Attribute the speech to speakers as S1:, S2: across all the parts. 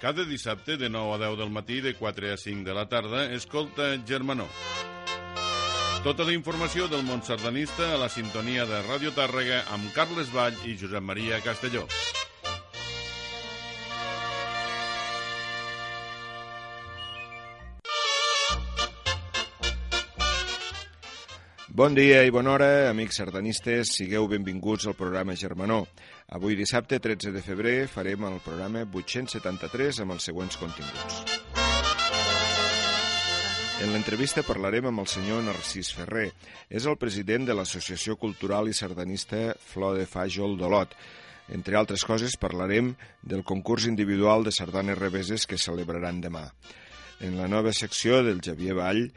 S1: Cada dissabte de 9 a 10 del matí de 4 a 5 de la tarda escolta Germanó. Tota la informació del món sardanista a la sintonia de Ràdio Tàrrega amb Carles Vall i Josep Maria Castelló.
S2: Bon dia i bona hora, amics sardanistes. Sigueu benvinguts al programa Germanó. Avui dissabte, 13 de febrer, farem el programa 873 amb els següents continguts. En l'entrevista parlarem amb el senyor Narcís Ferrer. És el president de l'Associació Cultural i Sardanista Flor de Fàjol d'Olot. Entre altres coses, parlarem del concurs individual de sardanes reveses que celebraran demà. En la nova secció del Javier Vall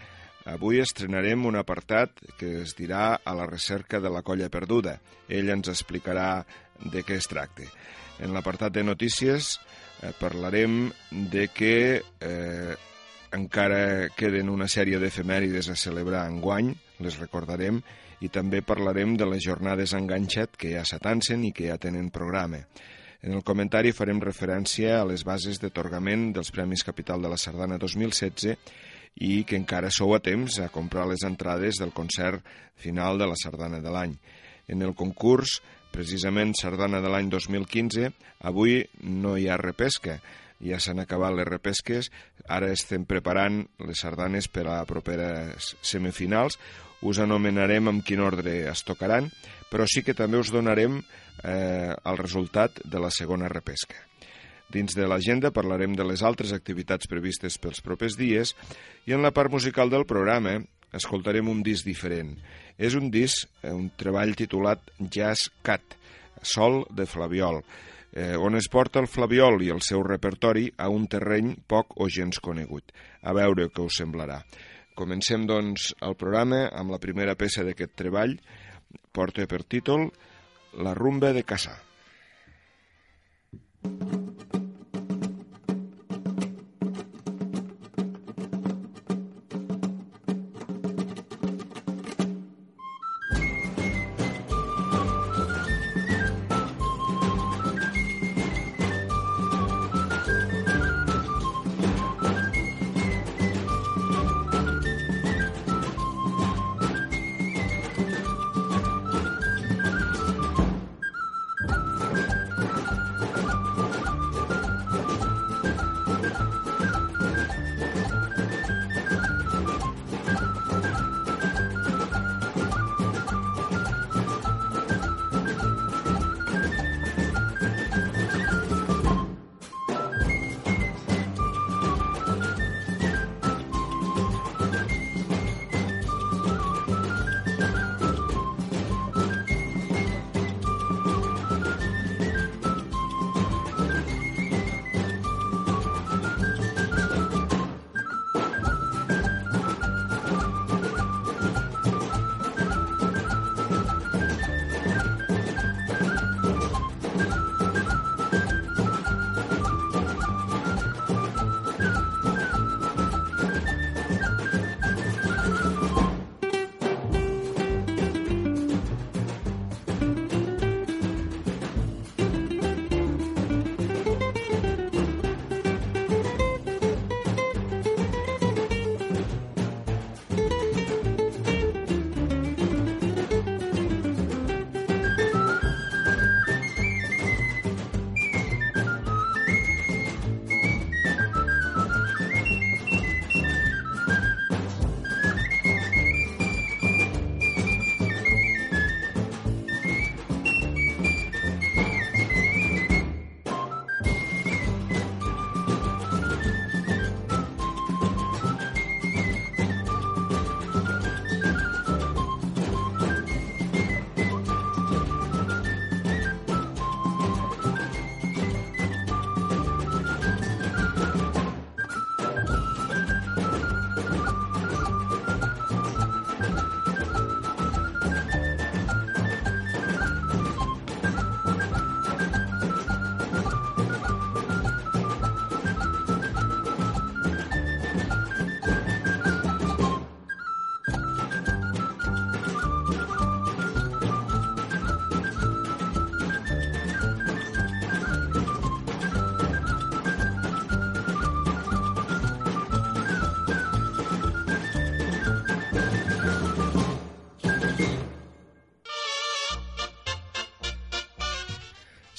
S2: Avui estrenarem un apartat que es dirà a la recerca de la colla perduda. Ell ens explicarà de què es tracta. En l'apartat de notícies eh, parlarem de que eh, encara queden una sèrie d'efemèrides a celebrar en guany, les recordarem, i també parlarem de les jornades enganxat que ja s'atancen i que ja tenen programa. En el comentari farem referència a les bases d'atorgament dels Premis Capital de la Sardana 2016 i que encara sou a temps a comprar les entrades del concert final de la Sardana de l'any. En el concurs, precisament Sardana de l'any 2015, avui no hi ha repesca, ja s'han acabat les repesques, ara estem preparant les sardanes per a properes semifinals, us anomenarem amb quin ordre es tocaran, però sí que també us donarem eh, el resultat de la segona repesca. Dins de l'agenda parlarem de les altres activitats previstes pels propers dies i en la part musical del programa escoltarem un disc diferent. És un disc, eh, un treball titulat Jazz Cat, Sol de Flaviol, eh, on es porta el Flaviol i el seu repertori a un terreny poc o gens conegut. A veure què us semblarà. Comencem, doncs, el programa amb la primera peça d'aquest treball. Porta per títol La rumba de Cassà. Thank you.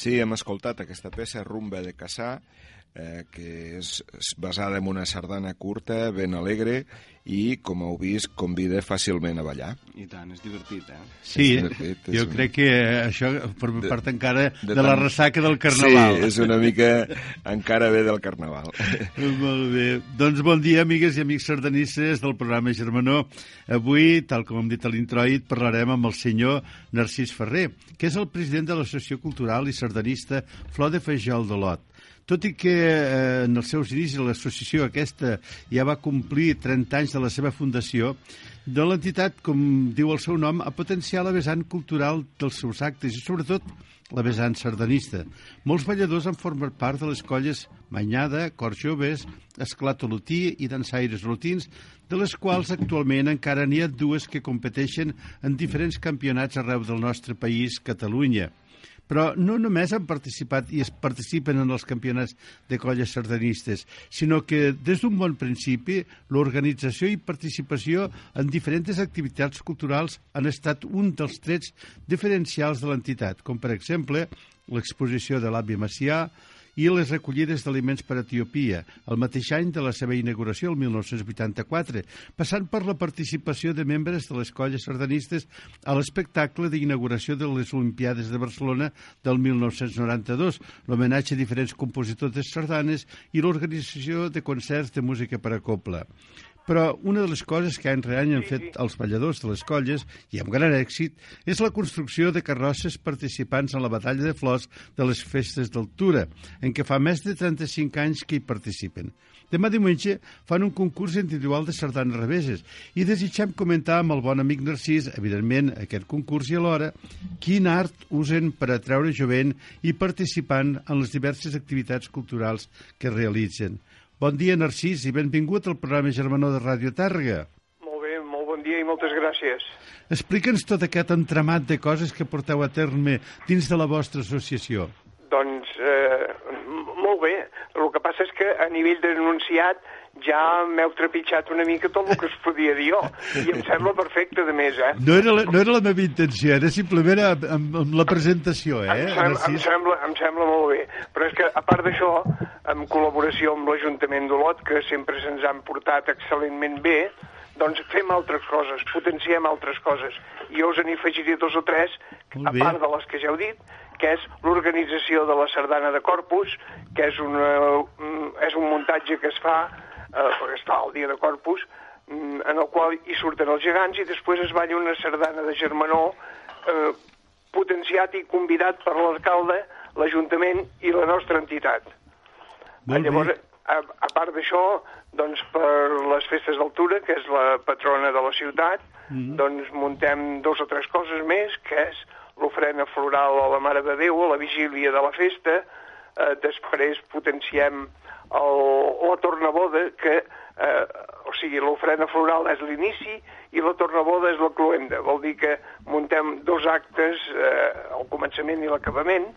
S2: Sí, hem escoltat aquesta peça, Rumba de Cassà, eh, que és, és basada en una sardana curta, ben alegre, i, com heu vist, convida fàcilment a ballar.
S3: I tant, és divertit, eh?
S4: Sí,
S2: És divertit, és
S4: jo
S2: un-
S4: crec que això forma
S2: De-
S4: part encara de,
S2: de
S4: de la
S2: tant-
S4: ressaca del Carnaval.
S2: Sí, és una mica encara bé del Carnaval.
S4: Molt bé. Doncs bon dia, amigues i amics sardanistes del programa Germanó. Avui, tal com hem dit a l'introit, parlarem amb el senyor Narcís Ferrer, que és el president de l'Associació Cultural i Sardanista Flor de Fajol d'Olot. Tot i que eh, en els seus inicis l'associació aquesta ja va complir 30 anys de la seva fundació, de l'entitat, com diu el seu nom, a potenciar la vessant cultural dels seus actes i, sobretot, la vessant sardanista. Molts balladors han format part de les colles Manyada, Cor Joves, Esclat Olotí i Dansaires Olotins, de les quals actualment encara n'hi ha dues que competeixen en diferents campionats arreu del nostre país, Catalunya. Però no només han participat i es participen en els campionats de colles sardanistes, sinó que des d'un bon principi l'organització i participació en diferents activitats culturals han estat un dels trets diferencials de l'entitat, com per exemple l'exposició de l'Àvia Macià, i les recollides d'aliments per a Etiopia, el mateix any de la seva inauguració, el 1984, passant per la participació de membres de les colles sardanistes a l'espectacle d'inauguració de les Olimpiades de Barcelona del 1992, l'homenatge a diferents compositors de sardanes i l'organització de concerts de música per a copla. Però una de les coses que any re any han fet els balladors de les colles, i amb gran èxit, és la construcció de carrosses participants en la batalla de flors de les festes d'altura, en què fa més de 35 anys que hi participen. Demà diumenge fan un concurs individual de sardanes reveses i desitgem comentar amb el bon amic Narcís, evidentment, aquest concurs i alhora, quin art usen per atraure jovent i participant en les diverses activitats culturals que realitzen. Bon dia, Narcís, i benvingut al programa Germanó de Ràdio Tàrrega.
S5: Molt bé, molt bon dia i moltes gràcies.
S4: Explica'ns tot aquest entramat de coses que porteu a terme dins de la vostra associació.
S5: Doncs, eh, molt bé. El que passa és que a nivell denunciat ja m'heu trepitjat una mica tot el que es podia dir jo. I em sembla perfecte, de més, eh?
S4: No era la, no era la meva intenció, era simplement amb, amb, amb la presentació, eh,
S5: Em, sem em,
S4: Narcís?
S5: sembla, em sembla molt bé. Però és que, a part d'això, en col·laboració amb l'Ajuntament d'Olot, que sempre se'ns han portat excel·lentment bé, doncs fem altres coses, potenciem altres coses. I jo us n'hi dos o tres, a part de les que ja heu dit, que és l'organització de la Sardana de Corpus, que és, una, mm, és un muntatge que es fa, eh, perquè es fa el dia de Corpus, mm, en el qual hi surten els gegants i després es balla una sardana de Germanó eh, potenciat i convidat per l'alcalde, l'Ajuntament i la nostra entitat.
S4: Molt.
S5: Llavors, a, a part d'això, doncs per les festes d'altura, que és la patrona de la ciutat,
S4: Mm.
S5: doncs muntem dos o tres coses més, que és l'ofrena floral a la Mare de Déu, a la vigília de la festa, eh, després potenciem el, la tornaboda, que, eh, o sigui, l'ofrena floral és l'inici i la tornaboda és la cloenda. Vol dir que muntem dos actes, eh, al començament i l'acabament,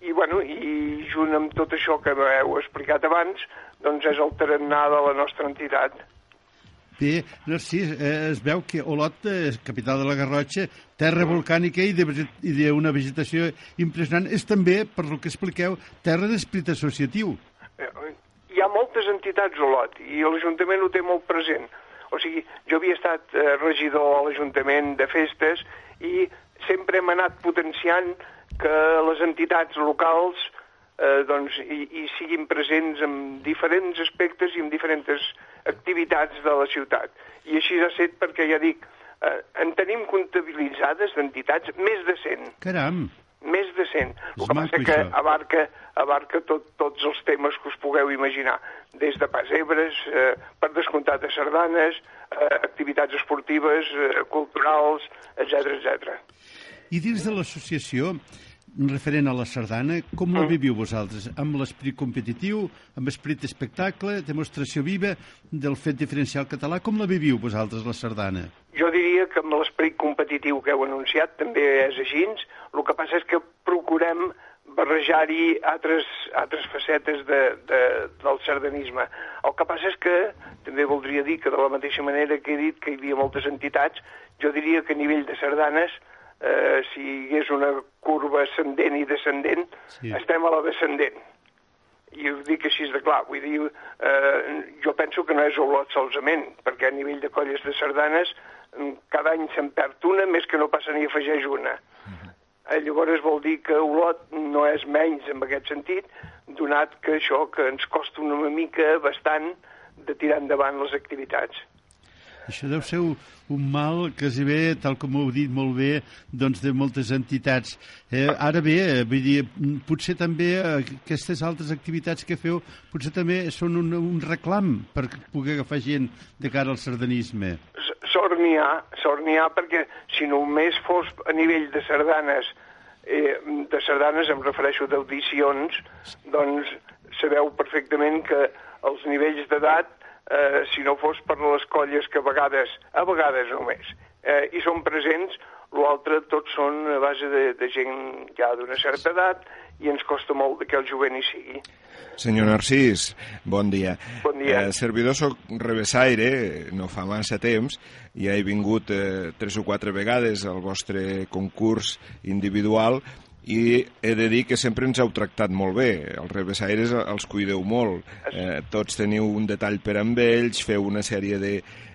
S5: i, bueno, i junt amb tot això que heu explicat abans, doncs és el tarannà de la nostra entitat.
S4: Bé, Narcís, eh, es veu que Olot, eh, capital de la Garrotxa, terra volcànica i d'una vegetació impressionant, és també, per lo que expliqueu, terra d'esprit associatiu.
S5: Eh, Hi ha moltes entitats a Olot i l'Ajuntament ho té molt present. O sigui, jo havia estat eh, regidor a l'Ajuntament de festes i sempre hem anat potenciant que les entitats locals eh, doncs, hi, hi siguin presents en diferents aspectes i en diferents activitats de la ciutat. I així ha estat perquè, ja dic, eh, en tenim comptabilitzades d'entitats més de 100
S4: Caram!
S5: Més de 100.
S4: És
S5: El que passa que abarca, abarca tot, tots els temes que us pugueu imaginar, des de pesebres, eh, per descomptat de sardanes, eh, activitats esportives, eh, culturals, etc etc.
S4: I dins de l'associació, referent a la sardana, com la viviu vosaltres? Amb l'esperit competitiu, amb esperit d'espectacle, demostració viva del fet diferencial català, com la viviu vosaltres, la sardana?
S5: Jo diria que amb l'esperit competitiu que heu anunciat també és així. El que passa és que procurem barrejar-hi altres, altres facetes de, de, del sardanisme. El que passa és que, també voldria dir que de la mateixa manera que he dit que hi havia moltes entitats, jo diria que a nivell de sardanes eh, si hi hagués una curva ascendent i descendent,
S4: Sí.
S5: estem a la descendent. I ho dic així de clar, vull dir, eh, jo penso que no és Olot solament, perquè a nivell de colles de sardanes mm, cada any se'n perd una, més que no passa ni afegeix una. Eh, llavors vol dir que Olot no és menys en aquest sentit, donat que això que ens costa una mica bastant de tirar endavant les activitats.
S4: Això deu ser un, un mal que si ve, tal com heu dit molt bé, doncs de moltes entitats. Eh, ara bé, eh, vull dir, mm, potser també eh, aquestes altres activitats que feu, potser també són un, un reclam per poder agafar gent de cara al sardanisme.
S5: Sort n'hi ha, sort n'hi ha perquè si només fos a nivell de sardanes, eh, de sardanes em refereixo d'audicions, doncs sabeu perfectament que els nivells d'edat, eh, si no fos per les colles que a vegades, a vegades només, eh, hi són presents, l'altre tots són a base de, de gent ja d'una certa edat i ens costa molt que el jovent hi sigui.
S2: Senyor Narcís, bon dia.
S5: Bon dia.
S2: Eh, servidor soc revessaire, no fa massa temps, i he vingut eh, tres o quatre vegades al vostre concurs individual i he de dir que sempre ens heu tractat molt bé. Els revessaires els cuideu molt. Eh, tots teniu un detall per amb ells, feu una sèrie de,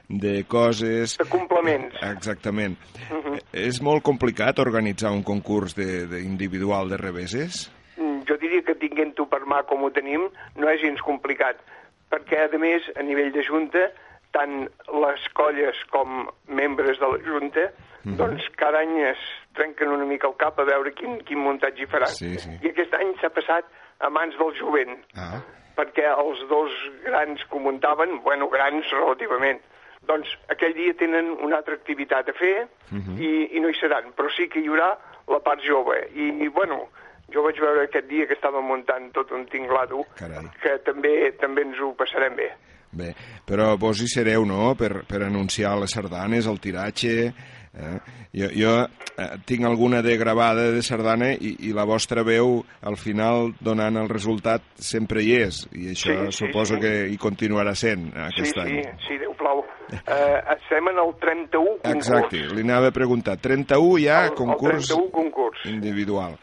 S2: de coses...
S5: De complements.
S2: Exactament. Eh, És molt complicat organitzar un concurs de, de individual de reveses?
S5: Mm, jo diria que tinguent-ho per mà com ho tenim no és gens complicat, perquè a més a nivell de Junta tant les colles com membres de la Junta doncs cada any es trenquen una mica el cap a veure quin, quin muntatge hi faran.
S2: Sí, sí.
S5: I aquest any s'ha passat a mans del jovent,
S2: Ah,
S5: perquè els dos grans que muntaven, bueno, grans relativament, doncs aquell dia tenen una altra activitat a fer i, i no hi seran, però sí que hi haurà la part jove. I, i bueno, jo vaig veure aquest dia que estàvem muntant tot un tinglado,
S2: Carai.
S5: que també també ens ho passarem bé.
S2: Bé, però vos hi sereu, no?, per, per anunciar les sardanes, el tiratge... Eh? Jo, jo eh, tinc alguna de gravada de sardana i, i la vostra veu, al final, donant el resultat, sempre hi és. I això
S5: Sí, sí,
S2: suposo
S5: sí.
S2: que hi continuarà sent aquest
S5: sí,
S2: any.
S5: sí, sí, Déu plau. Eh, estem en el 31 concurs.
S2: Exacte, li anava a preguntar. 31 ja,
S5: El- el
S2: concurs
S5: 31 concurs.
S2: individual.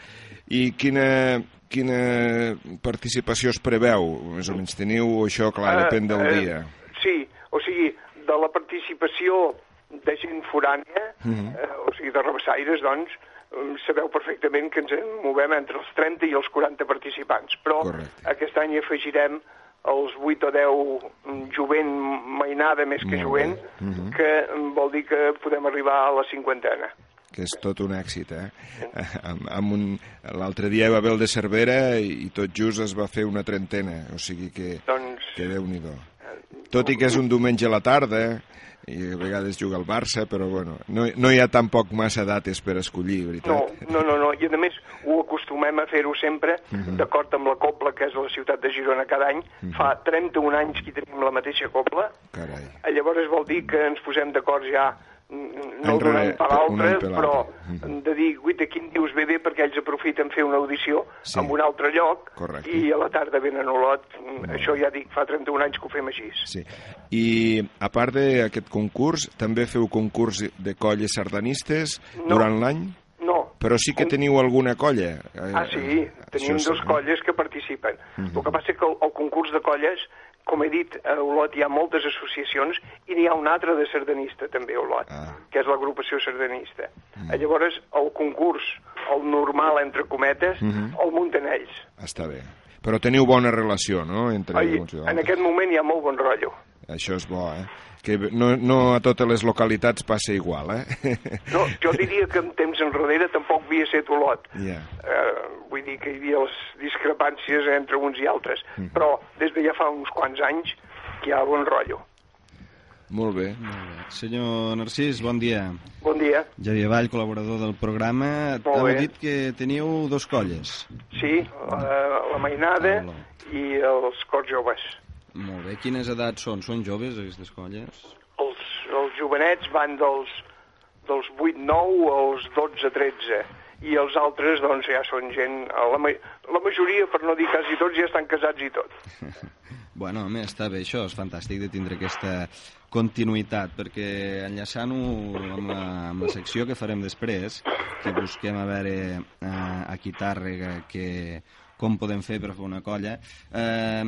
S2: I quina, quina participació es preveu? Més o menys teniu això, clar,
S5: Eh,
S2: depèn del
S5: eh,
S2: dia.
S5: Sí, o sigui, de la participació de gent forània,
S2: Mhm.
S5: eh, o sigui, de rebessaires, doncs, em, sabeu perfectament que ens en movem entre els 30 i els 40 participants. Però
S2: Correcte.
S5: aquest any afegirem els 8 o 10 mm, jovent mainada més que jovent.
S2: Mhm.
S5: que mm, vol dir que podem arribar a la cinquantena.
S2: que és tot un èxit, eh? Amb, amb un... L'altre dia va haver el de Cervera i, i tot just es va fer una trentena, o sigui que,
S5: Doncs,
S2: que déu-n'hi-do. Tot i que és un diumenge a la tarda i a vegades juga el Barça, però bueno, no, no hi ha tampoc massa dates per escollir,
S5: no,
S2: veritat?
S5: no, no, no, i a més ho acostumem a fer-ho sempre
S2: Mhm.
S5: d'acord amb la copla que és la ciutat de Girona cada any. Fa 31 anys que tenim la mateixa copla,
S2: Carai.
S5: Eh, Llavors vol dir que ens posem d'acord ja no
S2: rere-
S5: any per
S2: per
S5: però.
S2: Mhm.
S5: de dir, guita, quin dius ve bé perquè ells aprofiten fer una audició
S2: Sí.
S5: en un altre lloc
S2: Correcte.
S5: i a la tarda venen a Olot. Mm, Això ja dic, fa 31 anys que ho fem així.
S2: Sí. I a part d'aquest concurs, també feu concurs de colles sardanistes
S5: No.
S2: durant l'any?
S5: No.
S2: Però sí que teniu alguna colla. Eh,
S5: Ah, sí, tenim
S2: això
S5: dos colles que participen. El que passa és que el, el concurs de colles, com he dit, a Olot hi ha moltes associacions i n'hi ha una altra de sardanista també a Olot,
S2: Ah.
S5: que és l'agrupació sardanista. Mm. Llavors, el concurs, el normal, entre cometes, el munten ells.
S2: Està bé. Però teniu bona relació, no?, entre
S5: Ai,
S2: uns i
S5: en aquest moment hi ha molt bon rotllo.
S2: Això és bo, eh? Que no, no a totes les localitats passa igual, eh?
S5: No, jo diria que en temps enrere tampoc havia set Olot.
S2: Ja.
S5: Eh, vull dir que hi havia les discrepàncies entre uns i altres,
S2: Mm.
S5: però des de ja fa uns quants anys que hi ha bon rotllo.
S2: Molt bé.
S3: Senyor Narcís, bon dia.
S5: Bon dia.
S3: Javier Vall, col·laborador del programa.
S5: Molt bé.
S3: dit que teníeu dos colles.
S5: Sí, la, la mainada
S3: Hola.
S5: i els cors joves.
S3: Molt bé. Quines edats són? Són joves, aquestes colles?
S5: Els, els jovenets van dels, dels 8-9 als 12-13 i els altres doncs ja són gent... La, ma la majoria, per no dir quasi tots, ja estan casats i tot.
S3: Bueno, home, està bé això, és fantàstic de tindre aquesta continuïtat, perquè enllaçant-ho amb, la, amb la secció que farem després, que busquem a veure eh, aquí Tàrrega que, com podem fer per fer una colla. Eh,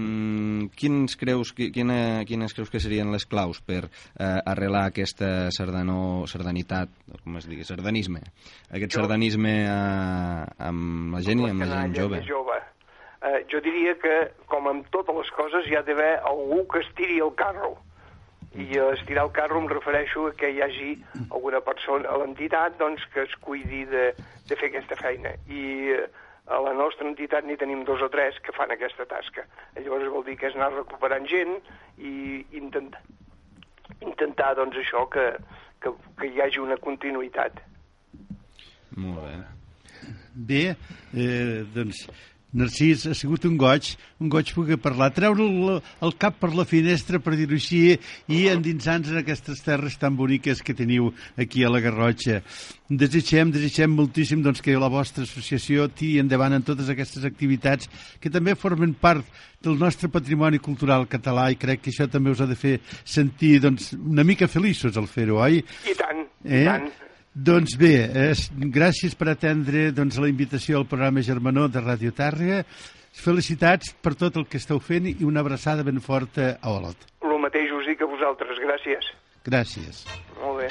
S3: quins creus, quina, quines creus que serien les claus per eh, arrelar aquesta sardanó, sardanitat, com es digui, sardanisme, aquest jo, sardanisme eh, amb la gent i amb la gent jove?
S5: jove eh, jo diria que, com amb totes les coses, hi ha d'haver algú que estiri el carro. I a estirar el carro em refereixo a que hi hagi alguna persona a l'entitat doncs, que es cuidi de, de fer aquesta feina. I eh, a la nostra entitat n'hi tenim dos o tres que fan aquesta tasca. Llavors vol dir que és anar recuperant gent i intentar, intentar doncs, això, que, que, que hi hagi una continuïtat.
S3: Molt bé.
S4: Bé, eh, doncs Narcís, ha sigut un goig, un goig poder parlar, treure el, el cap per la finestra, per dir-ho així, i endinsar-nos en aquestes terres tan boniques que teniu aquí a la Garrotxa. Desitgem, desitgem moltíssim doncs, que la vostra associació tiri endavant en totes aquestes activitats que també formen part del nostre patrimoni cultural català i crec que això també us ha de fer sentir doncs, una mica feliços al fer-ho, oi?
S5: I tant, eh? i tant.
S4: Doncs bé, eh, gràcies per atendre doncs, la invitació al programa Germanó de Ràdio Tàrrega. Felicitats per tot el que esteu fent i una abraçada ben forta a Olot.
S5: El mateix us dic a vosaltres. Gràcies.
S4: Gràcies.
S5: Molt bé.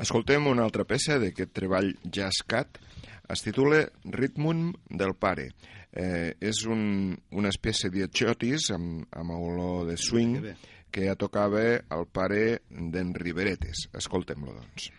S2: Escoltem una altra peça d'aquest treball jazzcat. Es titula Ritmum del pare. Eh, és un, una espècie de xotis amb, amb olor de swing que ja tocava el pare d'en Riveretes. Escoltem-lo, doncs.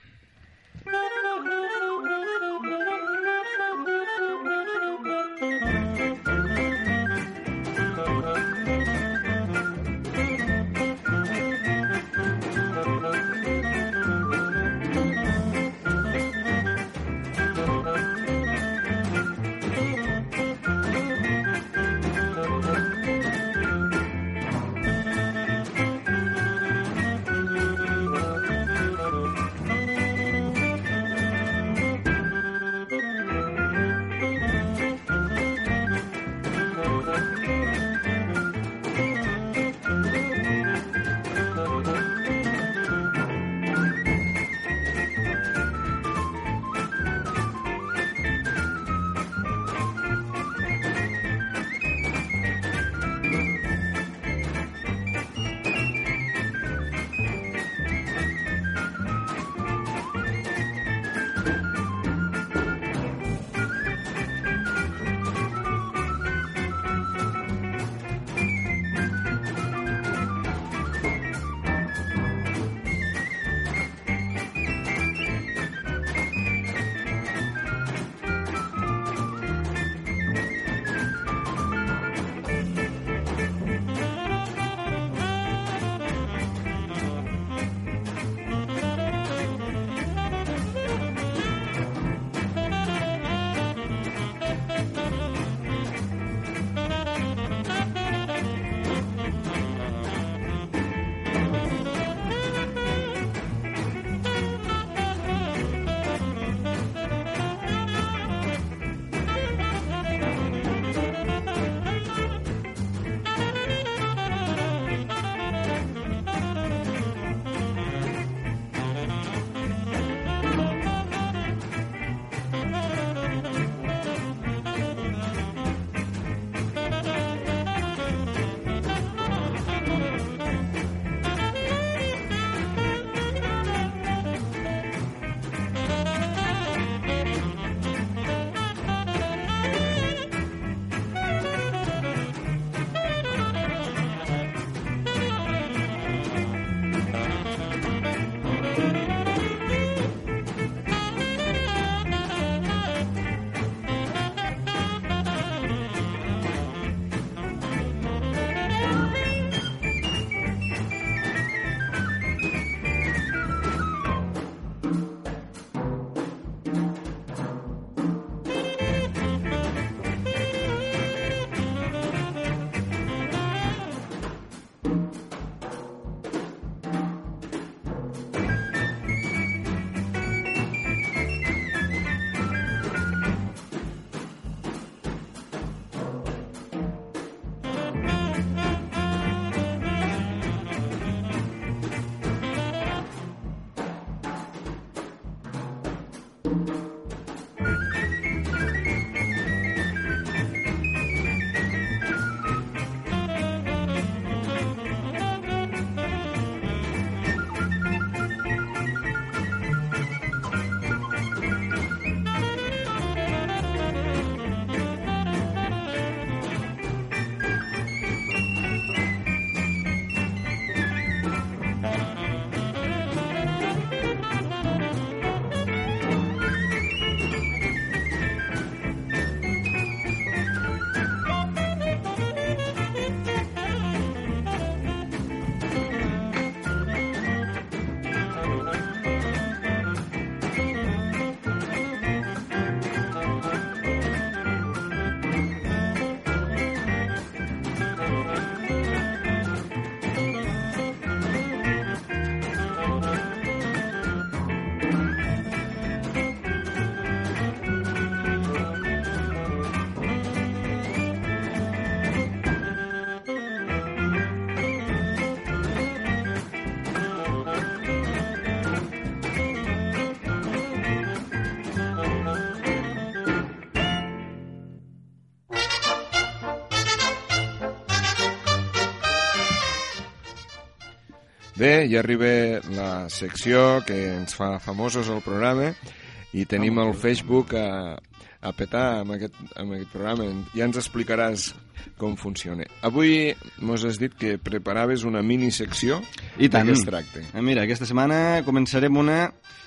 S2: Bé, ja arriba la secció que ens fa famosos al programa i tenim el Facebook a, a petar amb aquest, amb aquest programa. Ja ens explicaràs com funciona. Avui mos has dit que preparaves una minisecció
S3: I tant.
S2: de què es tracta.
S3: Ah, mira, aquesta setmana començarem una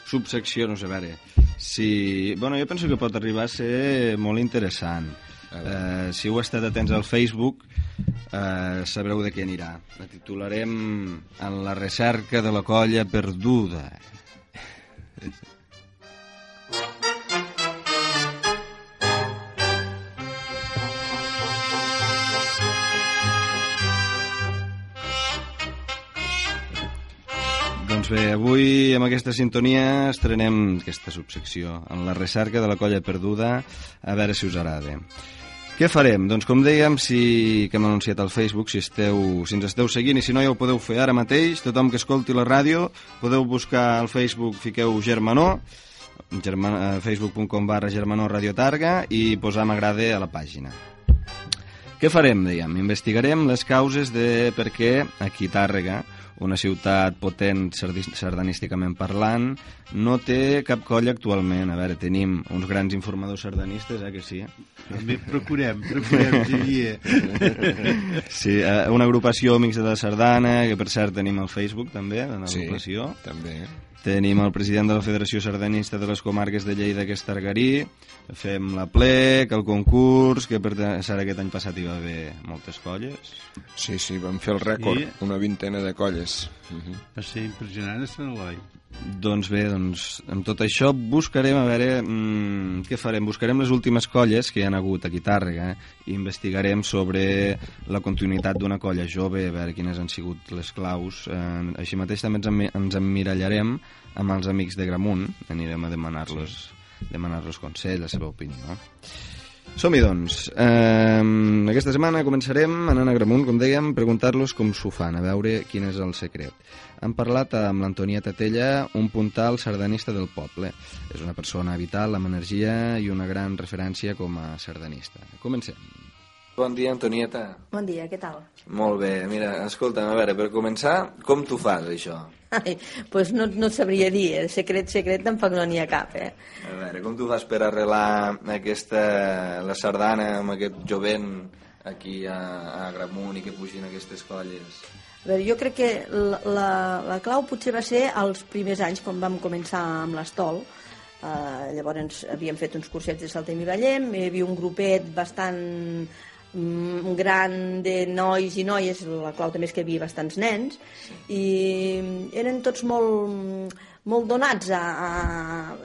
S3: subsecció, no sé, a veure, si... Bueno, jo penso que pot arribar a ser molt interessant. Eh, si heu estat atents al Facebook, eh, sabreu de què anirà. La titularem En la recerca de la colla perduda. Doncs bé, avui amb aquesta sintonia estrenem aquesta subsecció, en la recerca de la colla perduda, a veure si us agrada. Què farem? Doncs com dèiem, si, que hem anunciat al Facebook, si, esteu, si ens esteu seguint i si no ja ho podeu fer ara mateix, tothom que escolti la ràdio, podeu buscar al Facebook, fiqueu Germanó, german, eh, facebook.com barra Germanó Radio Targa i posar m'agrada a la pàgina. Què farem, dèiem? Investigarem les causes de per què aquí Tàrrega, una ciutat potent sardanísticament parlant, no té cap colla actualment. A veure, tenim uns grans informadors sardanistes, eh, que sí?
S4: També procurem, procurem, Xavier.
S3: Sí, eh, una agrupació Amics de la Sardana, que per cert tenim al Facebook també, de
S2: Sí,
S3: l'agrupació.
S2: també.
S3: Tenim el president de la Federació Sardanista de les Comarques de Lleida, que és Targarí. Fem la plec, el concurs, que per cert aquest any passat hi va haver moltes colles.
S2: Sí, sí, vam fer el rècord,
S4: Sí.
S2: una vintena de colles. Uh -huh.
S4: Va ser impressionant Sant Eloi.
S3: Doncs bé, doncs, amb tot això buscarem, a veure, mmm, què farem? Buscarem les últimes colles que hi han hagut aquí a Tàrrega i investigarem sobre la continuïtat d'una colla jove, a veure quines han sigut les claus. Eh, així mateix també ens, ens emmirallarem amb els amics de Gramunt, anirem a demanar-los demanar-los consell, la seva opinió. Som-hi, doncs. Eh, aquesta setmana començarem anant a Gramunt, com dèiem, preguntar-los com s'ho fan, a veure quin és el secret. Hem parlat amb l'Antonieta Tella, un puntal sardanista del poble. És una persona vital, amb energia i una gran referència com a sardanista. Comencem. Bon dia, Antonieta.
S6: Bon dia, què tal?
S3: Molt bé, mira, escolta'm, a veure, per començar, com tu fas, això?
S6: Ai, pues no, no et sabria dir, eh? secret, secret tampoc no n'hi ha cap, eh?
S3: A veure, com tu fas per arrelar aquesta, la sardana amb aquest jovent aquí a, a Gramunt i que pugin aquestes colles?
S6: A veure, jo crec que la, la, la clau potser va ser als primers anys, quan vam començar amb l'estol, eh, llavors havíem fet uns cursets de Saltem i Ballem, hi havia un grupet bastant mm, gran de nois i noies, la clau també és que hi havia bastants nens, i eren tots molt, molt donats a, a...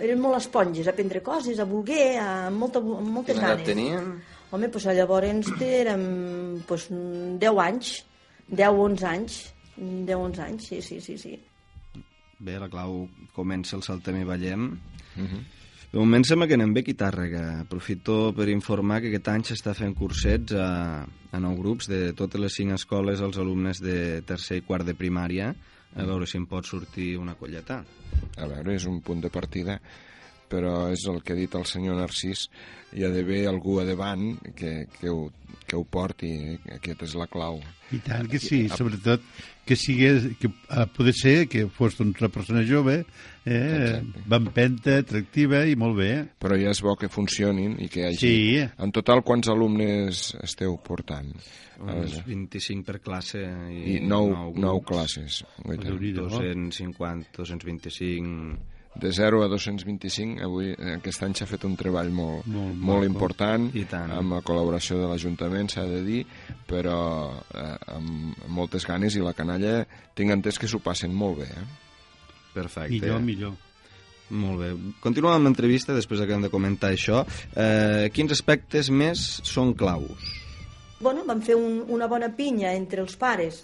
S6: eren molt esponges, a aprendre coses, a voler, a, amb, molta, amb moltes
S3: Quina edat
S6: ganes.
S3: tenien?
S6: Home, doncs llavors érem doncs, 10 anys, 10-11 anys, 10-11 anys, sí, sí, sí, sí.
S3: Bé, la clau comença el Saltem i Ballem. De moment sembla que anem bé aquí a Tàrrega. Aprofito per informar que aquest any s'està fent cursets a, a nou grups de totes les cinc escoles als alumnes de tercer i quart de primària a veure si em pot sortir una colleta.
S2: A veure, és un punt de partida però és el que ha dit el senyor Narcís, hi ha d'haver algú a davant que, que, ho, que ho porti, eh? aquesta és la clau.
S4: I tant que sí, sobretot que sigués, que a poder ser que fos doncs, una persona jove, eh,
S2: Exacte.
S4: vampenta, atractiva i molt bé.
S2: Però ja és bo que funcionin i que hi hagi...
S4: Sí.
S2: En total, quants alumnes esteu portant?
S3: Uns 25 per classe
S2: I
S3: i,
S2: nou,
S3: grups.
S2: nou classes. Guaita.
S4: Déu-n'hi-do.
S3: 250, 225...
S2: De 0 a 225, avui, aquest any s'ha fet un treball molt,
S4: Molt
S2: molt, important,
S3: I tant.
S2: amb la col·laboració de l'Ajuntament, s'ha de dir, però eh, amb moltes ganes i la canalla tinc entès que s'ho passen molt bé. Eh?
S3: Perfecte.
S4: Millor, millor.
S3: Molt bé. Continuem amb l'entrevista, després acabem de comentar això. Eh, quins aspectes més són claus?
S6: Bueno, vam fer un, una bona pinya entre els pares.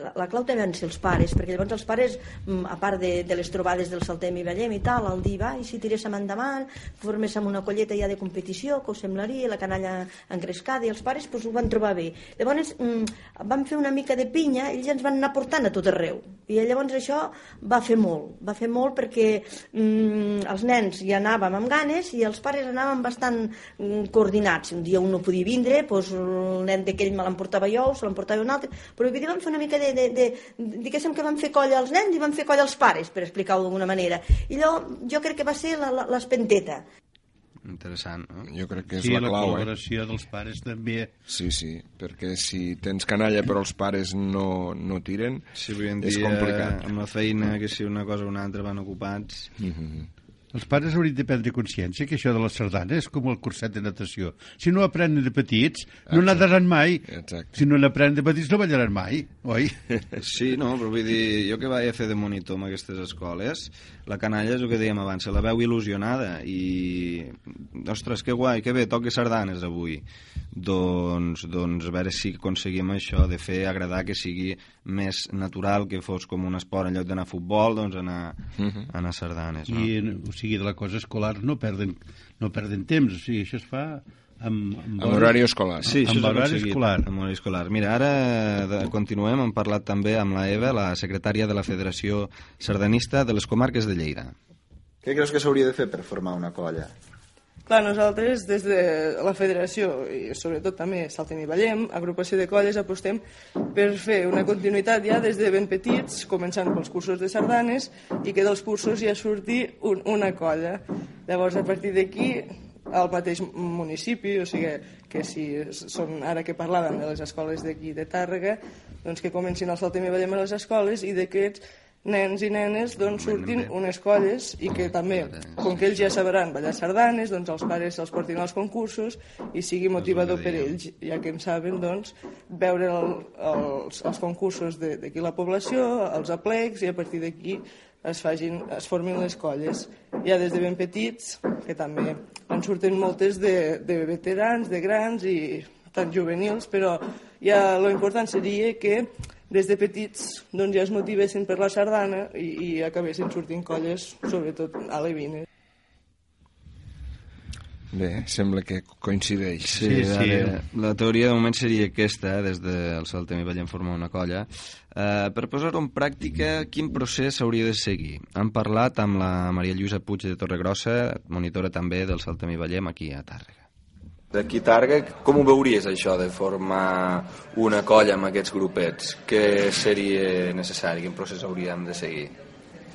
S6: La, la clau també van ser els pares, perquè llavors els pares, mm, a part de, de les trobades del Saltem i Ballem i tal, al dir, va, i si tiréssim endavant, forméssim una colleta ja de competició, que us semblaria, la canalla engrescada, i els pares pues, ho van trobar bé. Llavors mm, vam fer una mica de pinya, ells ens van anar portant a tot arreu. I llavors això va fer molt, va fer molt perquè mm, els nens hi anàvem amb ganes i els pares anàvem bastant mm, coordinats. Un dia un no podia vindre, doncs el nen d'aquell me l'emportava jo, se l'emportava un altre, però vam fer una mica de, de, de, diguéssim que vam fer colla als nens i vam fer colla als pares, per explicar-ho d'alguna manera. I allò jo crec que va ser la- la- l'espenteta.
S3: Interessant, no?
S2: Jo crec que és
S4: Sí,
S2: la
S4: la
S2: clau, eh?
S4: col·laboració dels pares també.
S2: Sí, sí, perquè si tens canalla però els pares no, no tiren,
S3: Si avui en
S2: és
S3: dia,
S2: complicat.
S3: amb la feina, que si una cosa o una altra van ocupats...
S2: Mhm.
S4: Els pares haurien de prendre consciència que això de la sardana és com el curset de natació. Si no aprenen de petits, no nadaran mai.
S2: Exacte.
S4: Si no n'aprenen de petits, no ballaran mai, oi?
S3: Sí, no, però vull dir, jo que vaig a fer de monitor en aquestes escoles, la canalla és el que dèiem abans, se la veu il·lusionada i, ostres, que guai, que bé, toque sardanes avui. Doncs, doncs a veure si aconseguim això, de fer agradar que sigui més natural, que fos com un esport en lloc d'anar a futbol, doncs anar, anar a sardanes. No?
S4: I, o sigui, de la cosa escolar no perden, no perden temps. O sigui, això es fa amb, amb,
S2: Amb horari escolar.
S3: Sí,
S4: Amb horari escolar.
S3: Amb horari escolar. Mira, ara de, continuem, hem parlat també amb la Eva, la secretària de la Federació Sardanista de les Comarques de Lleida.
S7: Què creus que s'hauria de fer per formar una colla?
S8: Clar, nosaltres des de la federació i sobretot també Saltem i Ballem, agrupació de colles, apostem per fer una continuïtat ja des de ben petits, començant pels cursos de sardanes i que dels cursos ja surti un, una colla. Llavors, a partir d'aquí, al mateix municipi, o sigui que si són, ara que parlàvem de les escoles d'aquí de Tàrrega, doncs que comencin el Saltem i Ballem a les escoles i d'aquests nens i nenes doncs surtin unes colles i que també, com que ells ja sabran ballar sardanes, doncs els pares els portin als concursos i sigui motivador per ells, ja que en saben doncs veure el, els, els concursos de- d'aquí la població, els aplecs i a partir d'aquí es, facin, es formin les colles. Ja des de ben petits, que també en surten moltes de, de veterans, de grans i tant juvenils, però ja lo important seria que des de petits doncs, ja es motivessin per la sardana i, i acabessin sortint colles, sobretot alevines.
S2: Bé, sembla que coincideix.
S3: Sí,
S4: Sí,
S3: sí, la teoria de moment seria aquesta, eh, des del Saltem i Ballem formar una colla. Eh, per posar-ho en pràctica, quin procés s'hauria de seguir? Hem parlat amb la Maria Lluïsa Puig de Torregrossa, monitora també del Saltem i Ballem aquí a Tàrrega.
S9: D'aquí Targa, com ho veuries això de formar una colla amb aquests grupets? Què seria necessari? Quin procés hauríem de seguir?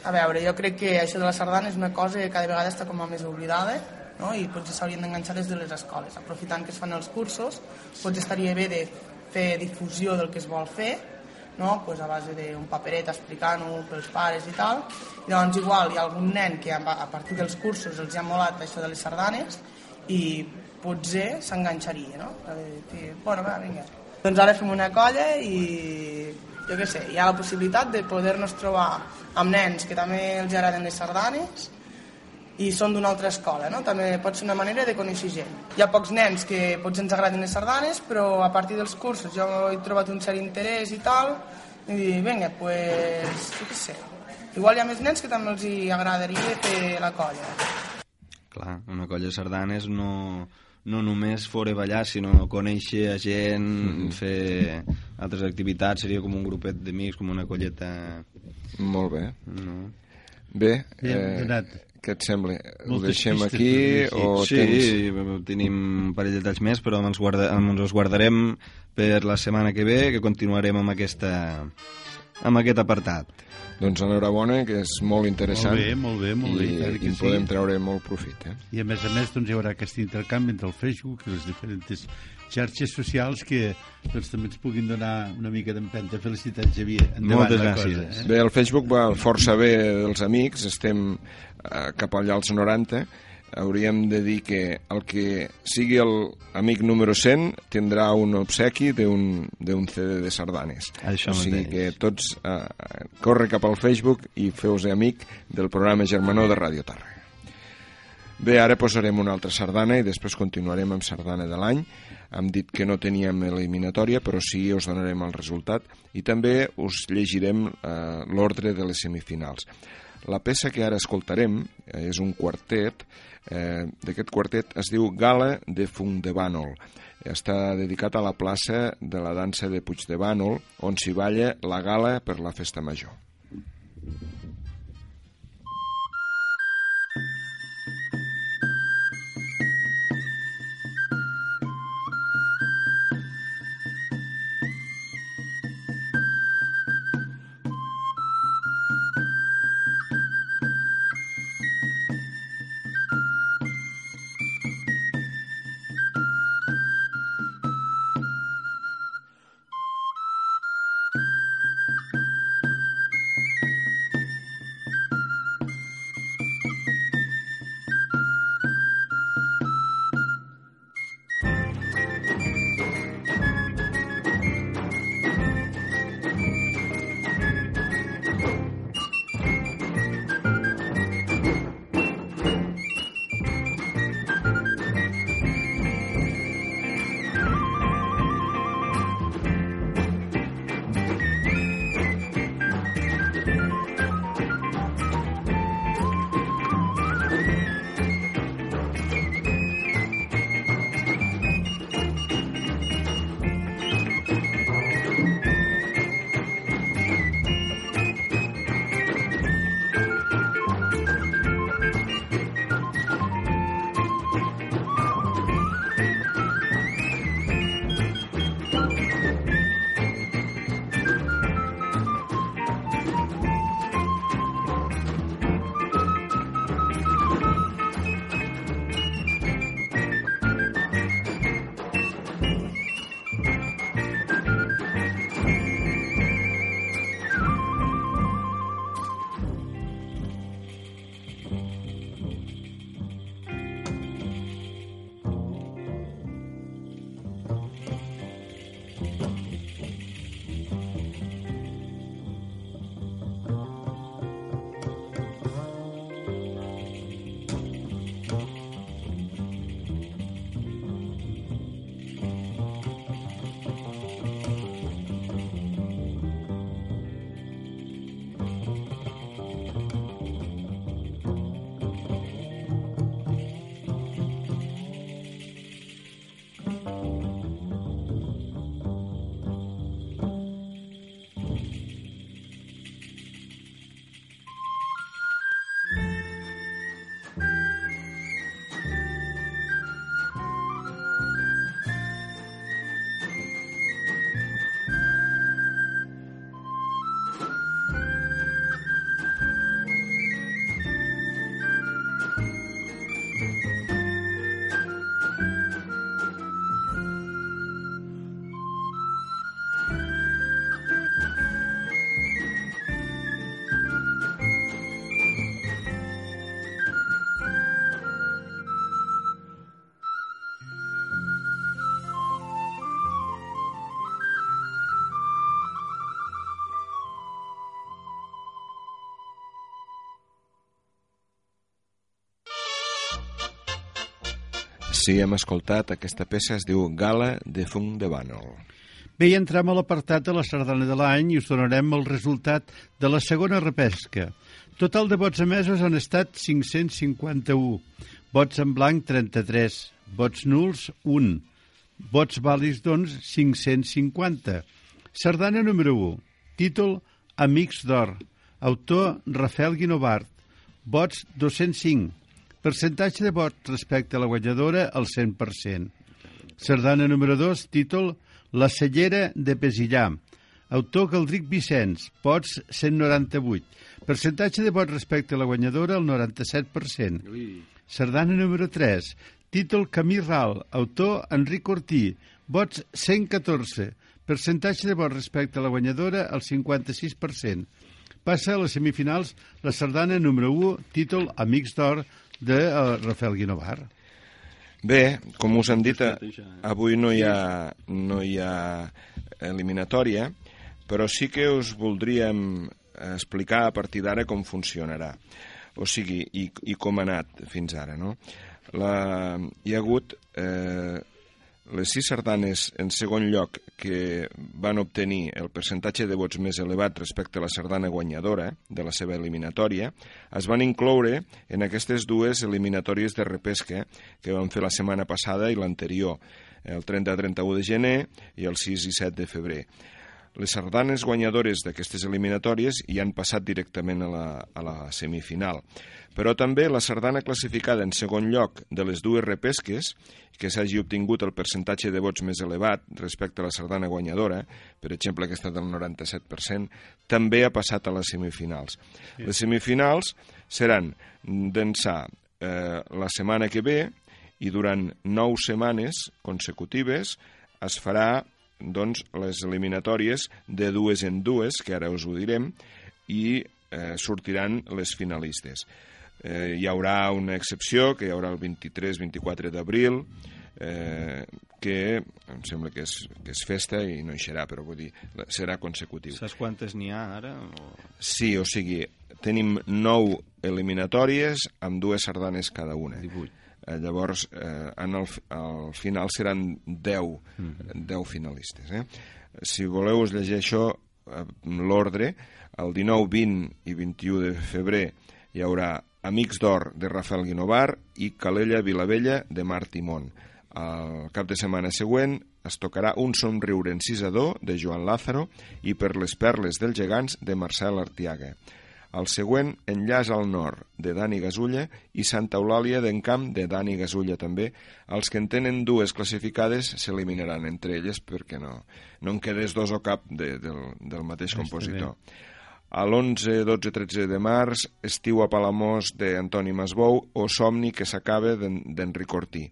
S10: A veure, jo crec que això de la sardana és una cosa que cada vegada està com a més oblidada no? i potser s'haurien d'enganxar des de les escoles. Aprofitant que es fan els cursos, potser estaria bé de fer difusió del que es vol fer, no? pues a base d'un paperet explicant-ho pels pares i tal. I llavors igual hi ha algun nen que a partir dels cursos els ha molat això de les sardanes i potser s'enganxaria, no? A dir, bueno, va, vinga. Doncs ara fem una colla i jo què sé, hi ha la possibilitat de poder-nos trobar amb nens que també els agraden les sardanes i són d'una altra escola, no? També pot ser una manera de conèixer gent. Hi ha pocs nens que potser ens agraden les sardanes, però a partir dels cursos jo he trobat un cert interès i tal, i dic, vinga, pues, jo què sé. Igual hi ha més nens que també els hi agradaria fer la colla.
S3: Clar, una colla de sardanes no, no només fora ballar, sinó conèixer a gent,
S2: Mhm.
S3: fer altres activitats, seria com un grupet d'amics, com una colleta...
S2: Molt bé.
S3: No?
S2: Bé, eh,
S4: donat.
S2: què et sembla? Ho
S4: Moltes
S2: deixem
S4: pistes,
S2: aquí o
S3: sí,
S2: tens...
S3: tenim un parell de detalls més, però ens, guarda, ens els guardarem per la setmana que ve, que continuarem amb, aquesta, amb aquest apartat.
S2: Doncs enhorabona, que és molt interessant.
S4: Molt bé, molt bé, molt bé,
S2: I,
S4: que
S2: i en
S4: sí.
S2: podem treure molt profit. Eh?
S4: I a més a més doncs, hi haurà aquest intercanvi entre el Facebook i les diferents xarxes socials que doncs, també ens puguin donar una mica d'empenta. Felicitats, Xavier. Endavant
S3: Moltes
S4: la
S3: gràcies.
S4: Cosa, eh?
S2: Bé, el Facebook va força bé dels amics, estem eh, cap allà als 90, hauríem de dir que el que sigui el amic número 100 tindrà un obsequi d'un CD de sardanes.
S3: Això
S2: o sigui
S3: mateix.
S2: que tots eh, corre cap al Facebook i feu-se amic del programa Germanó de Ràdio Tàrrega. Bé, ara posarem una altra sardana i després continuarem amb sardana de l'any. Hem dit que no teníem eliminatòria, però sí us donarem el resultat i també us llegirem eh, l'ordre de les semifinals. La peça que ara escoltarem eh, és un quartet, eh, d'aquest quartet es diu Gala de Fung de Bànol. Està dedicat a la plaça de la dansa de Puig de Bànol, on s'hi balla la gala per la festa major. Sí, hem escoltat, aquesta peça es diu Gala de Funk de Bànol.
S4: Bé, i entrem a l'apartat de la sardana de l'any i us donarem el resultat de la segona repesca. Total de vots emesos han estat 551, vots en blanc 33, vots nuls 1, vots vàlids doncs 550. Sardana número 1, títol Amics d'Or, autor Rafael Guinovart, vots 205. Percentatge de vots respecte a la guanyadora, el 100%. Sardana número 2, títol La cellera de Pesillà. Autor Galdric Vicenç, vots 198. Percentatge de vots respecte a la guanyadora, el 97%.
S3: Ui.
S4: Sardana número 3. Títol Camí Ral. Autor Enric Ortí. Vots 114. Percentatge de vots respecte a la guanyadora, el 56%. Passa a les semifinals la sardana número 1, títol Amics d'Or, de uh, Rafael Guinovar.
S2: Bé, com us hem dit,
S3: això, eh?
S2: avui no hi ha, no hi ha eliminatòria, però sí que us voldríem explicar a partir d'ara com funcionarà. O sigui, i, i com ha anat fins ara, no? La, hi ha hagut eh, les sis sardanes en segon lloc que van obtenir el percentatge de vots més elevat respecte a la sardana guanyadora de la seva eliminatòria, es van incloure en aquestes dues eliminatòries de repesca que van fer la setmana passada i l'anterior, el 30-31 de gener i el 6 i 7 de febrer. Les sardanes guanyadores d'aquestes eliminatòries hi han passat directament a la, a la semifinal. Però també la sardana classificada en segon lloc de les dues repesques, que s'hagi obtingut el percentatge de vots més elevat respecte a la sardana guanyadora, per exemple aquesta del 97%, també ha passat a les semifinals. Sí. Les semifinals seran d'ençà eh, la setmana que ve i durant nou setmanes consecutives es farà doncs, les eliminatòries de dues en dues, que ara us ho direm, i eh, sortiran les finalistes. Eh, hi haurà una excepció, que hi haurà el 23-24 d'abril, eh, que em sembla que és, que és festa i no hi serà, però vull dir, serà consecutiu.
S3: Saps quantes n'hi ha ara? O...
S2: Sí, o sigui, tenim nou eliminatòries amb dues sardanes cada una.
S3: 18.
S2: Eh, llavors, eh, en el, al final seran 10,
S3: Mhm.
S2: 10 finalistes. Eh? Si voleu us llegir això, eh, l'ordre, el 19, 20 i 21 de febrer hi haurà Amics d'Or de Rafael Guinovar i Calella Vilavella de Marc Timón. El cap de setmana següent es tocarà Un somriure en cisador de Joan Lázaro i Per les perles dels gegants de Marcel Artiaga. El següent, Enllaç al nord, de Dani Gasulla, i Santa Eulàlia d'Encamp, de Dani Gasulla també. Els que en tenen dues classificades s'eliminaran entre elles perquè no, no en quedés dos o cap de, del, del mateix
S4: Està
S2: compositor. A l'11, 12, 13 de març, Estiu a Palamós d'Antoni Masbou o Somni que s'acaba d'en- d'Enric Ortí.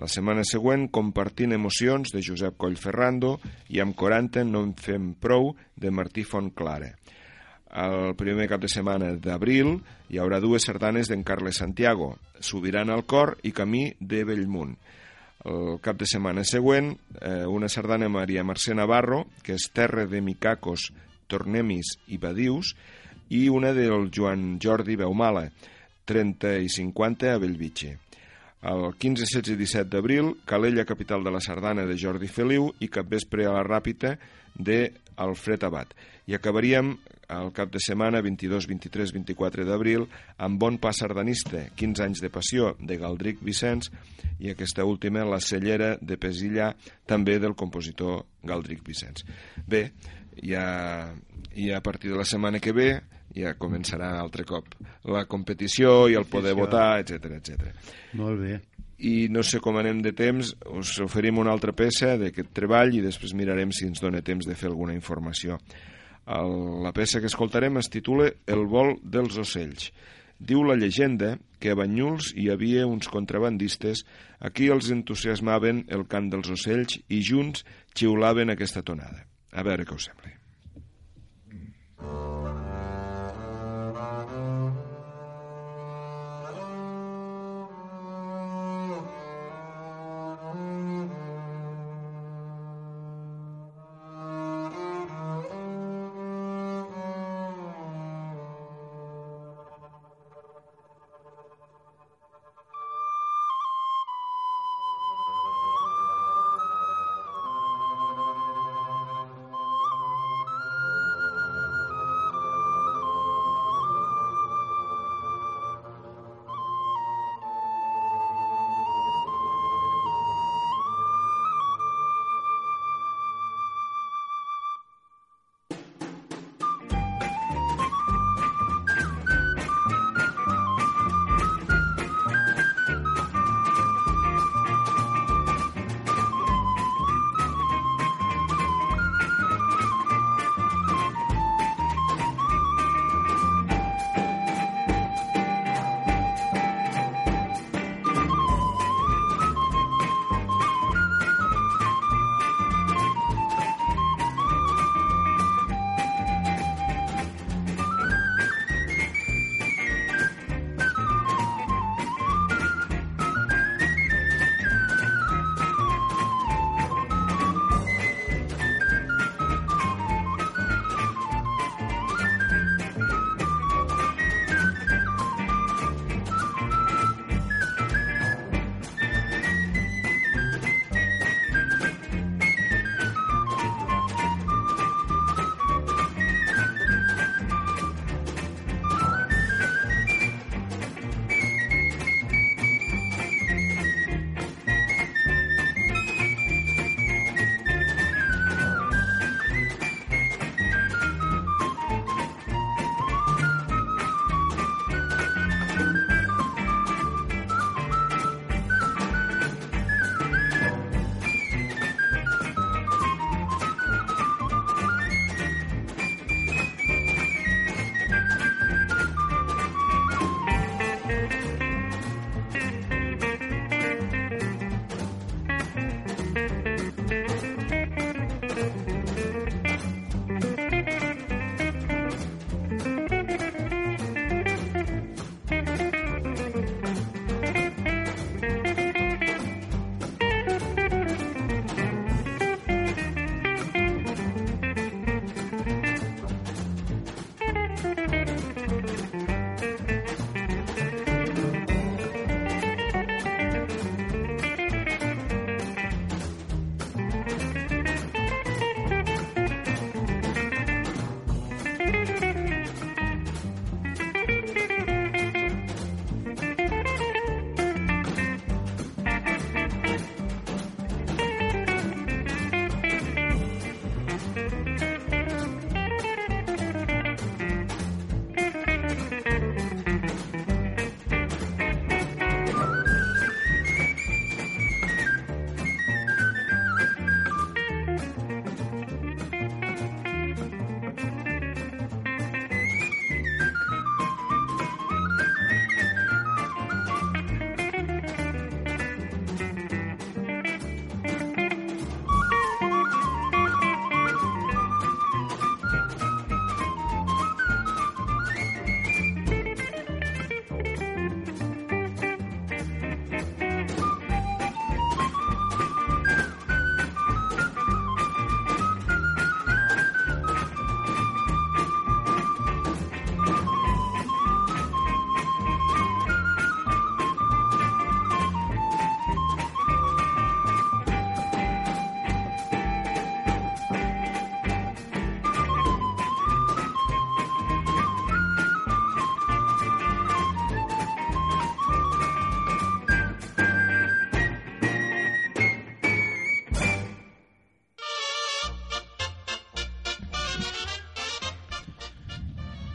S2: La setmana següent, Compartint emocions de Josep Collferrando i amb 40 no en fem prou de Martí Fontclara. El primer cap de setmana d'abril hi haurà dues sardanes d'en Carles Santiago, Sobirana al cor i Camí de Bellmunt. El cap de setmana següent, eh, una sardana Maria Mercè Navarro, que és Terra de Micacos, Tornemis i Badius, i una del Joan Jordi Beumala, 30 i 50 a Bellvitge. El 15, 16 i 17 d'abril, Calella, capital de la Sardana de Jordi Feliu i Capvespre a la Ràpita de Alfred Abad. I acabaríem el cap de setmana 22, 23, 24 d'abril amb Bon Pas Sardanista, 15 anys de passió de Galdric Vicenç i aquesta última, La cellera de Pesillà, també del compositor Galdric Vicenç. Bé, ja, ja a partir de la setmana que ve ja començarà altre cop la competició i el poder votar, etc etc.
S4: Molt bé.
S2: I no sé com anem de temps, us oferim una altra peça d'aquest treball i després mirarem si ens dona temps de fer alguna informació. El, la peça que escoltarem es titula El vol dels ocells. Diu la llegenda que a Banyuls hi havia uns contrabandistes a qui els entusiasmaven el cant dels ocells i junts xiulaven aquesta tonada. A veure què us sembla.
S11: Thank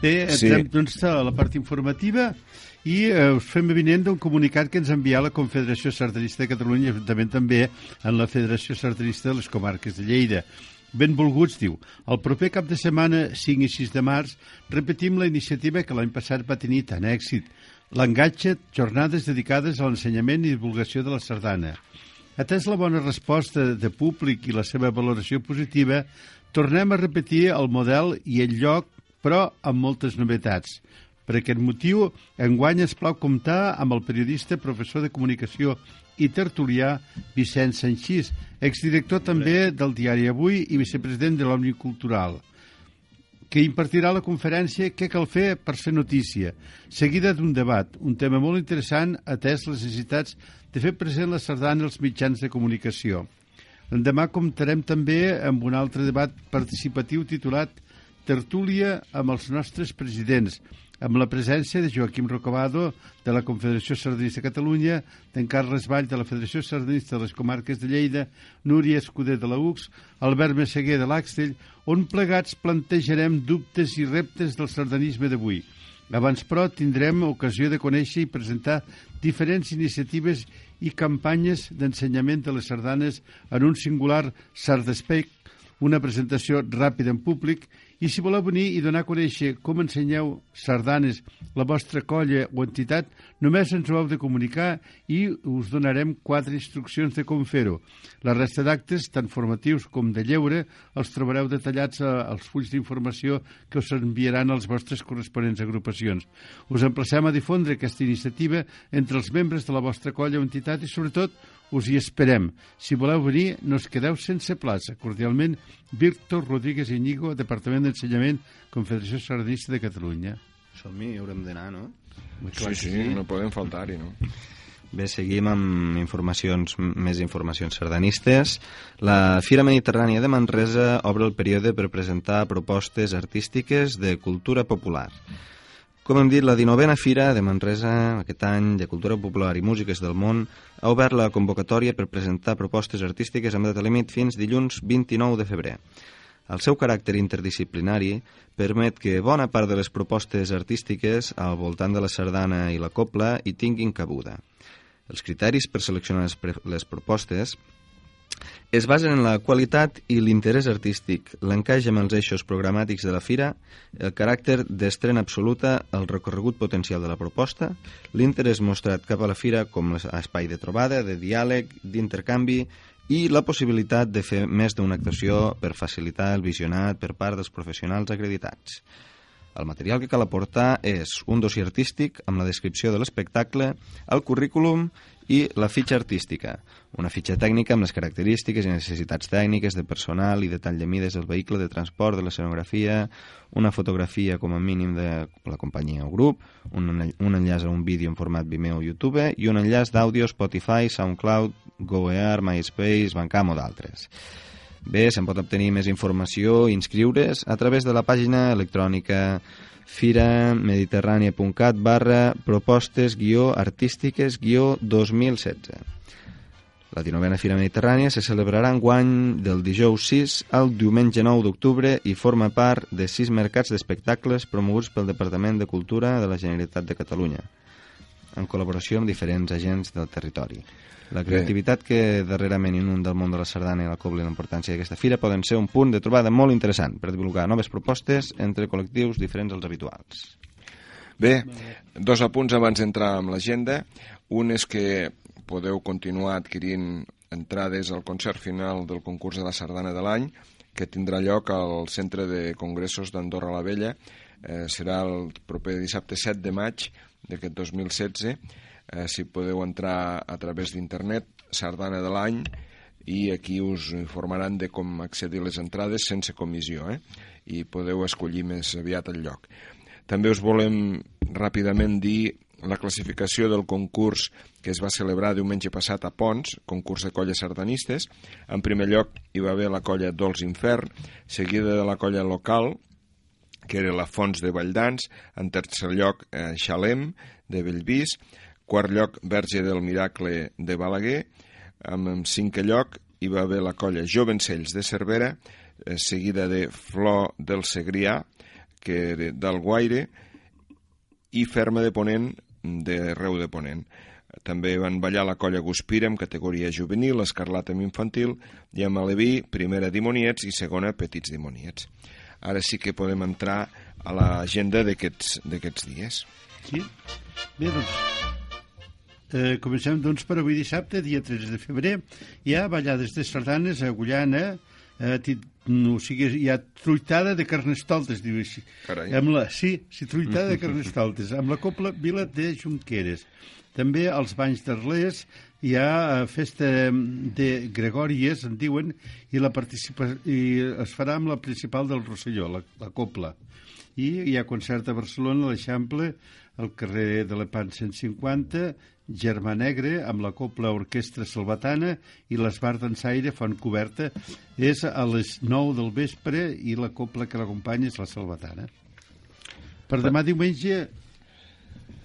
S4: Bé,
S2: Sí.
S4: entrem doncs, a la part informativa i eh, us fem evident d'un comunicat que ens ha enviat la Confederació Sardanista de Catalunya, juntament també en la Federació Sardanista de les Comarques de Lleida. Benvolguts, diu, el proper cap de setmana, 5 i 6 de març, repetim la iniciativa que l'any passat va tenir tant èxit, l'engatge jornades dedicades a l'ensenyament i divulgació de la sardana. Atès la bona resposta de públic i la seva valoració positiva, tornem a repetir el model i el lloc, però amb moltes novetats. Per aquest motiu, enguany ens plau comptar amb el periodista, professor de comunicació i tertulià Vicenç Sanxís, exdirector també del diari Avui i vicepresident de l'Òmnium Cultural que impartirà la conferència Què cal fer per ser notícia, seguida d'un debat, un tema molt interessant atès les necessitats de fer present la sardana als mitjans de comunicació. Demà comptarem també amb un altre debat participatiu titulat Tertúlia amb els nostres presidents, amb la presència de Joaquim Rocabado, de la Confederació Sardinista de Catalunya, d'en Carles Vall, de la Federació Sardinista de les Comarques de Lleida, Núria Escuder de la UCS, Albert Messeguer de l'Axtell, on plegats plantejarem dubtes i reptes del sardanisme d'avui. Abans, però, tindrem ocasió de conèixer i presentar diferents iniciatives i campanyes d'ensenyament de les sardanes en un singular Sardespec, una presentació ràpida en públic i si voleu venir i donar a conèixer com ensenyeu sardanes, la vostra colla o entitat, només ens ho heu de comunicar i us donarem quatre instruccions de com fer-ho. La resta d'actes, tant formatius com de lleure, els trobareu detallats als fulls d'informació que us enviaran als vostres corresponents agrupacions. Us emplacem a difondre aquesta iniciativa entre els membres de la vostra colla o entitat i, sobretot, us hi esperem. Si voleu venir, no us quedeu sense plaça. Cordialment, Víctor Rodríguez Iñigo, Departament d'Ensenyament, Confederació Sardinista de Catalunya.
S3: Som-hi, haurem d'anar, no?
S2: Sí, sí, no podem faltar-hi, no?
S3: Bé, seguim amb informacions, més informacions sardanistes. La Fira Mediterrània de Manresa obre el període per presentar propostes artístiques de cultura popular. Com hem dit, la 19a Fira de Manresa, aquest any, de Cultura Popular i Músiques del Món, ha obert la convocatòria per presentar propostes artístiques amb data límit fins dilluns 29 de febrer. El seu caràcter interdisciplinari permet que bona part de les propostes artístiques al voltant de la sardana i la copla hi tinguin cabuda. Els criteris per seleccionar les, les propostes es basen en la qualitat i l'interès artístic, l'encaix amb els eixos programàtics de la fira, el caràcter d'estrena absoluta, el recorregut potencial de la proposta, l'interès mostrat cap a la fira com a espai de trobada, de diàleg, d'intercanvi i la possibilitat de fer més d'una actuació per facilitar el visionat per part dels professionals acreditats. El material que cal aportar és un dossier artístic amb la descripció de l'espectacle, el currículum i la fitxa artística, una fitxa tècnica amb les característiques i necessitats tècniques de personal i detall de mides del vehicle de transport, de l'escenografia, una fotografia com a mínim de la companyia o grup, un, un enllaç a un vídeo en format Vimeo o YouTube i un enllaç d'àudio Spotify, SoundCloud, GoER, MySpace, Bancam o d'altres. Bé, se'n pot obtenir més informació i inscriure's a través de la pàgina electrònica firamediterrània.cat barra propostes guió artístiques guió 2016. La 19a Fira Mediterrània se celebrarà en guany del dijous 6 al diumenge 9 d'octubre i forma part de sis mercats d'espectacles promoguts pel Departament de Cultura de la Generalitat de Catalunya, en col·laboració amb diferents agents del territori. La creativitat que darrerament inunda el món de la sardana i la cobla i la importància d'aquesta fira poden ser un punt de trobada molt interessant per divulgar noves propostes entre col·lectius diferents als habituals.
S2: Bé, dos apunts abans d'entrar amb l'agenda. Un és que podeu continuar adquirint entrades al concert final del concurs de la sardana de l'any, que tindrà lloc al Centre de Congressos d'Andorra la Vella. Eh, serà el proper dissabte 7 de maig d'aquest 2016. Eh, si podeu entrar a través d'internet, sardana de l'any, i aquí us informaran de com accedir a les entrades sense comissió, eh? i podeu escollir més aviat el lloc. També us volem ràpidament dir la classificació del concurs que es va celebrar diumenge passat a Pons, concurs de colles sardanistes. En primer lloc hi va haver la colla Dols Infern, seguida de la colla local, que era la Fons de Valldans, en tercer lloc eh, Xalem, de Bellvís, quart lloc Verge del Miracle de Balaguer, en, cinquè lloc hi va haver la colla Jovencells de Cervera, eh, seguida de Flor del Segrià, que d'Alguaire i Ferma de Ponent de Reu de Ponent. També van ballar la colla Guspira en categoria juvenil, Escarlata en infantil, i amb Aleví, primera dimoniets i segona petits dimoniets. Ara sí que podem entrar a l'agenda d'aquests dies.
S4: Sí? Bé, doncs, eh, comencem doncs per avui dissabte, dia 13 de febrer. Hi ha ballades de sardanes a Gullana, eh, o sigui, hi ha truitada de carnestoltes, diu així.
S2: Carai.
S4: Amb la, sí, sí, truitada de carnestoltes, amb la copla Vila de Junqueres. També als Banys d'Arlés hi ha eh, festa de Gregòries, en diuen, i, la participa i es farà amb la principal del Rosselló, la, la copla. I hi ha concert a Barcelona, a l'Eixample, al carrer de l'Epan 150, Germà Negre, amb la Copla Orquestra Salvatana i l'Esbar d'Ensaire Font Coberta. És a les 9 del vespre i la Copla que l'acompanya és la Salvatana. Per demà diumenge,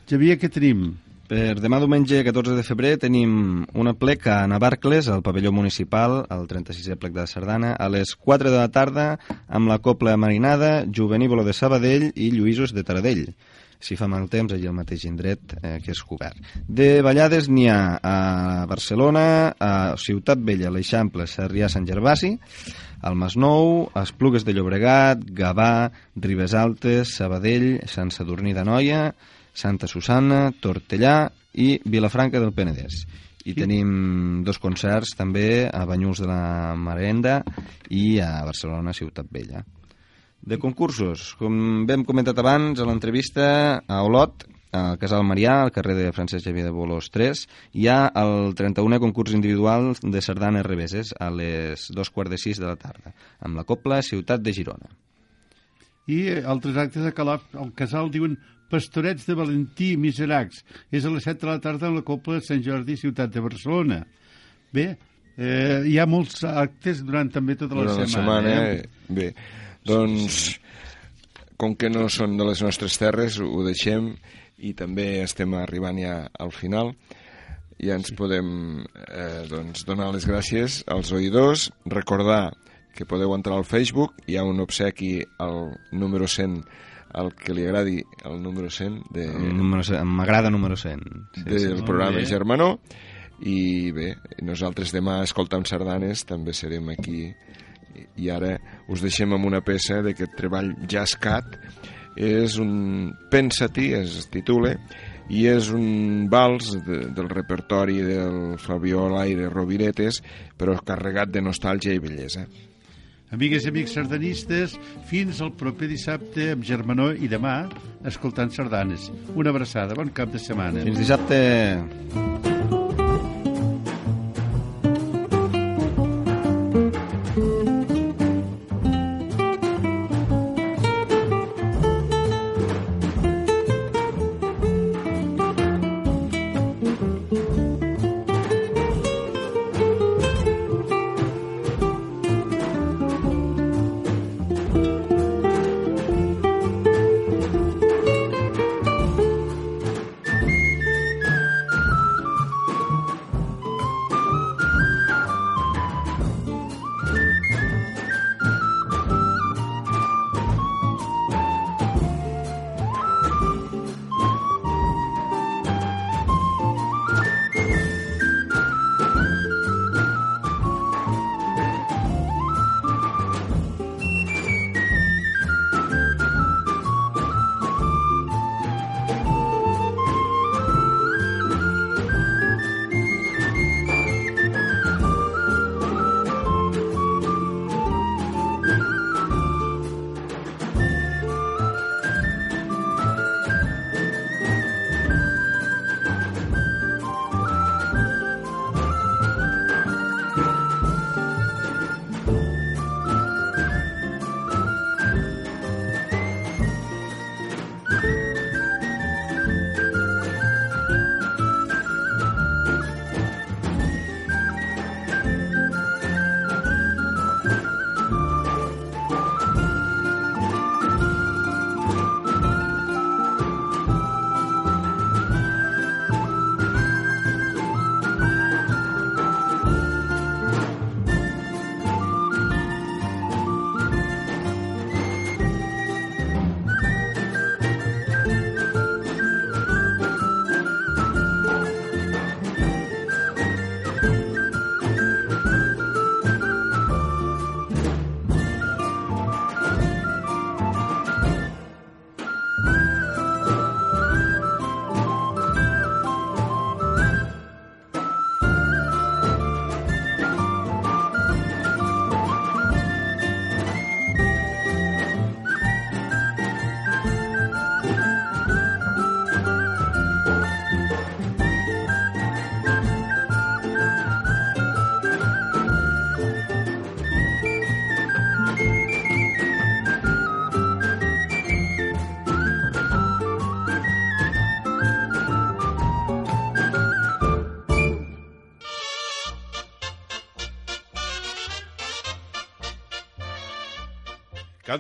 S4: Xavier, què tenim?
S3: Per demà diumenge 14 de febrer tenim una plec a Navarcles, al pavelló municipal, al 36è plec de Sardana, a les 4 de la tarda amb la Copla Marinada, Juvenívolo de Sabadell i Lluïsos de Taradell si fa mal temps, allà al mateix indret eh, que és cobert. De ballades n'hi ha a Barcelona, a Ciutat Vella, l'Eixample, Sarrià, Sant Gervasi, al Masnou, Esplugues de Llobregat, Gavà, Ribes Altes, Sabadell, Sant Sadurní de Noia, Santa Susana, Tortellà i Vilafranca del Penedès. I tenim dos concerts també a Banyús de la Marenda i a Barcelona, Ciutat Vella. De concursos, com hem comentat abans a l'entrevista a Olot, al Casal Marià, al carrer de Francesc Xavier de Bolós 3, hi ha el 31è concurs individual de sardanes reveses a les dos quarts de sis de la tarda, amb la Copla Ciutat de Girona.
S4: I altres actes a Calaf, al Casal diuen Pastorets de Valentí Miseracs. És a les 7 de la tarda a la Copla de Sant Jordi, Ciutat de Barcelona. Bé, eh, hi ha molts actes durant també tota la
S2: durant
S4: setmana.
S2: La setmana eh? Bé, doncs, com que no són de les nostres terres, ho deixem i també estem arribant ja al final. Ja ens podem eh, doncs, donar les gràcies als oïdors, recordar que podeu entrar al Facebook, hi ha un obsequi al número 100 el que li agradi el número 100 de...
S3: M'agrada número 100
S2: sí, del sí. programa Germanó. I bé, nosaltres demà escoltant sardanes també serem aquí. I ara us deixem amb una peça d'aquest treball Jazzcat és un Pensa-t'hi es titula i és un vals de, del repertori del Flavió Laire Roviretes però carregat de nostàlgia i bellesa
S4: Amigues i amics sardanistes, fins al proper dissabte amb Germanó i demà escoltant sardanes. Una abraçada, bon cap de setmana.
S3: Fins dissabte.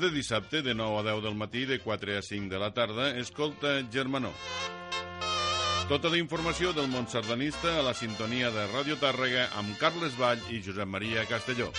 S1: Cada dissabte de 9 a 10 del matí de 4 a 5 de la tarda escolta Germanó. Tota la informació del món sardanista a la sintonia de Ràdio Tàrrega amb Carles Vall i Josep Maria Castelló.